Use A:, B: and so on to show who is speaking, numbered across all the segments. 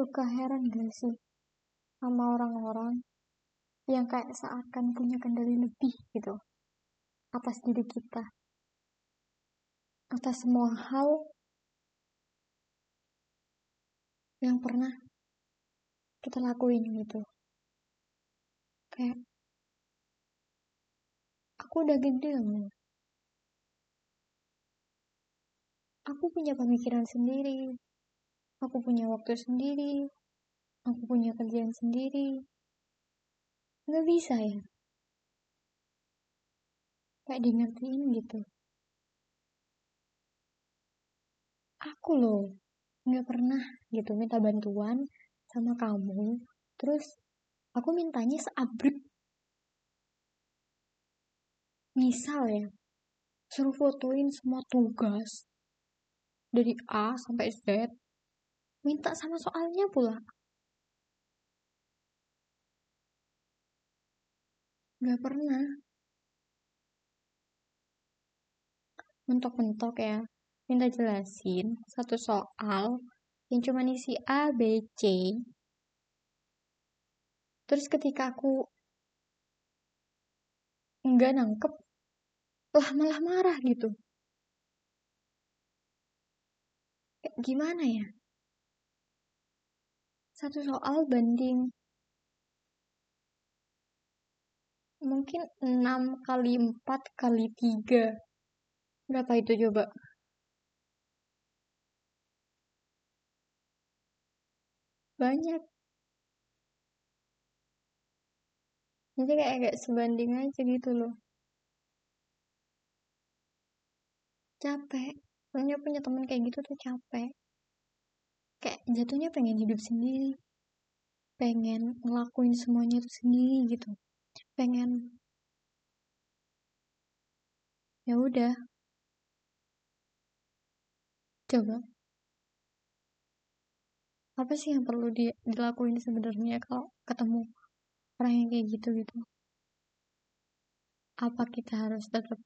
A: suka heran gak sih sama orang-orang yang kayak seakan punya kendali lebih gitu atas diri kita? Atas semua hal yang pernah kita lakuin gitu. Kayak aku udah gede loh aku punya pemikiran sendiri aku punya waktu sendiri. Aku punya kerjaan sendiri. Nggak bisa ya? Kayak di ngertiin gitu. Aku loh nggak pernah gitu minta bantuan sama kamu terus aku mintanya seabrip misal ya suruh fotoin semua tugas dari A sampai Z minta sama soalnya pula. Nggak pernah. Mentok-mentok ya. Minta jelasin satu soal yang cuma isi A, B, C. Terus ketika aku nggak nangkep lah malah marah gitu. Gimana ya satu soal banding. Mungkin 6 kali 4 kali 3 berapa itu coba? Banyak. Jadi kayak agak sebanding aja gitu loh. Capek. Soalnya punya teman kayak gitu tuh capek kayak jatuhnya pengen hidup sendiri pengen ngelakuin semuanya itu sendiri gitu. Pengen ya udah. Coba. Apa sih yang perlu di, dilakuin sebenarnya kalau ketemu orang yang kayak gitu gitu? Apa kita harus tetap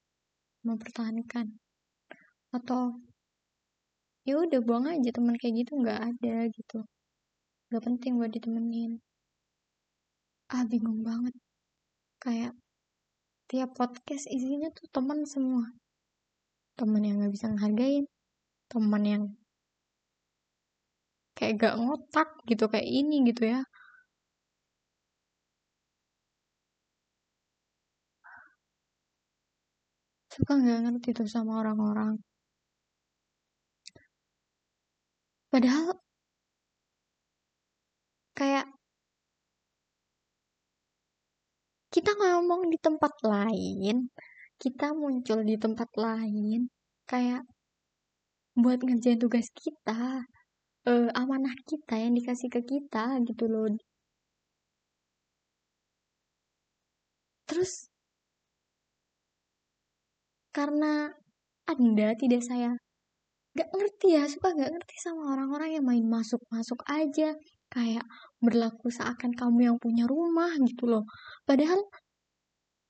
A: mempertahankan? Atau ya udah buang aja teman kayak gitu nggak ada gitu. Nggak penting buat ditemenin. Ah bingung banget. Kayak tiap podcast isinya tuh teman semua. Teman yang nggak bisa ngehargain teman yang kayak gak ngotak gitu kayak ini gitu ya. Suka nggak ngerti tuh sama orang-orang padahal kayak kita ngomong di tempat lain kita muncul di tempat lain kayak buat ngerjain tugas kita uh, amanah kita yang dikasih ke kita gitu loh. Terus karena anda tidak saya gak ngerti ya suka gak ngerti sama orang-orang yang main masuk-masuk aja. Kayak berlaku seakan kamu yang punya rumah gitu loh. Padahal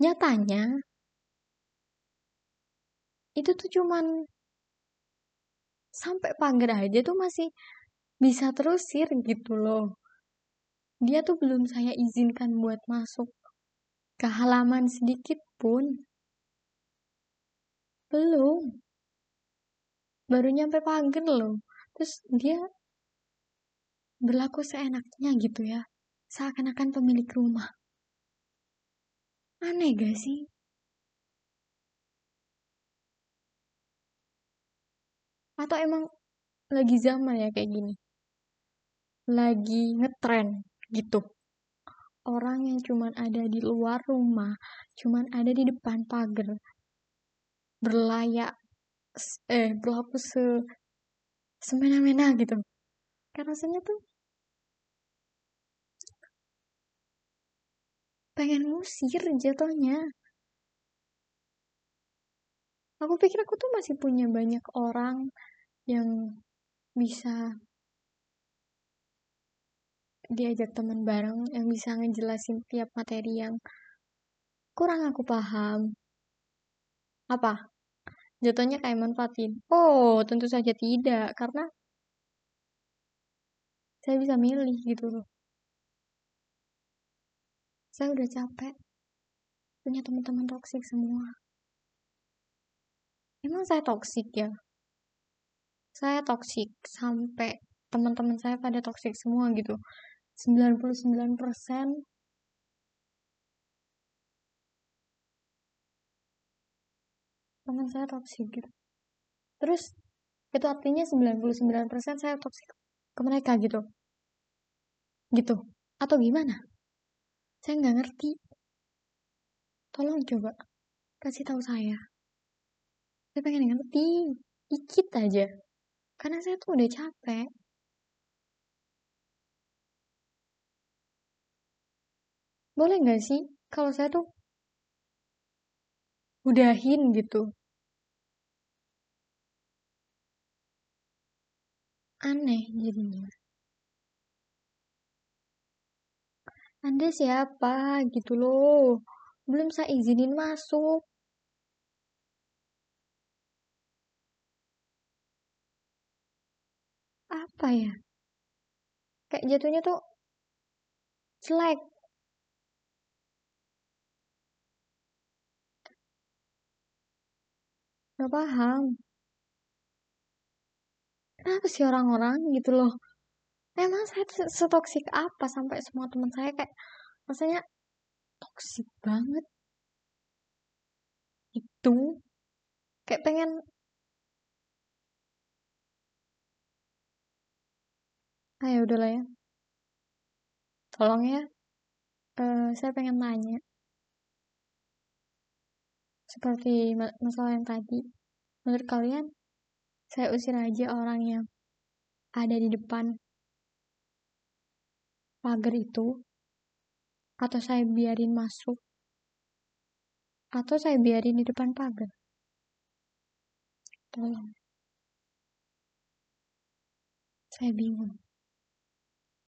A: nyatanya itu tuh cuman sampai pagar aja tuh masih bisa terusir gitu loh. Dia tuh belum saya izinkan buat masuk ke halaman sedikit pun. Belum baru nyampe pagar loh. Terus dia berlaku seenaknya gitu ya. Seakan-akan pemilik rumah. Aneh gak sih? Atau emang lagi zaman ya kayak gini? Lagi ngetren gitu. Orang yang cuman ada di luar rumah cuman ada di depan pagar berlayak eh berlaku se semena-mena gitu. Kan rasanya tuh pengen ngusir jatuhnya. Aku pikir aku tuh masih punya banyak orang yang bisa diajak teman bareng yang bisa ngejelasin tiap materi yang kurang aku paham. Apa jatuhnya kayak manfaatin. Oh tentu saja tidak karena saya bisa milih gitu loh. Saya udah capek punya teman-teman toksik semua. Emang saya toksik ya? Saya toksik sampai teman-teman saya pada toksik semua gitu. 99% teman saya toksik gitu. Terus itu artinya 99% saya toksik ke mereka gitu. Gitu. Atau gimana? Saya nggak ngerti. Tolong coba kasih tahu saya. Saya pengen ngerti. Dikit aja. Karena saya tuh udah capek. Boleh nggak sih? Kalau saya tuh udahin gitu aneh jadinya anda siapa? Gitu loh. Belum saya izinin masuk. Apa ya? Kayak jatuhnya tuh jelek. Gak paham. Kenapa sih orang-orang gitu loh? Emang saya setoksik apa sampai semua teman saya kayak rasanya toksik banget. Itu kayak pengen Ayo ah, udahlah ya. Tolong ya. Uh, saya pengen tanya seperti masalah yang tadi. Menurut kalian, saya usir aja orang yang ada di depan pagar itu, atau saya biarin masuk, atau saya biarin di depan pagar. Tolong. Saya bingung.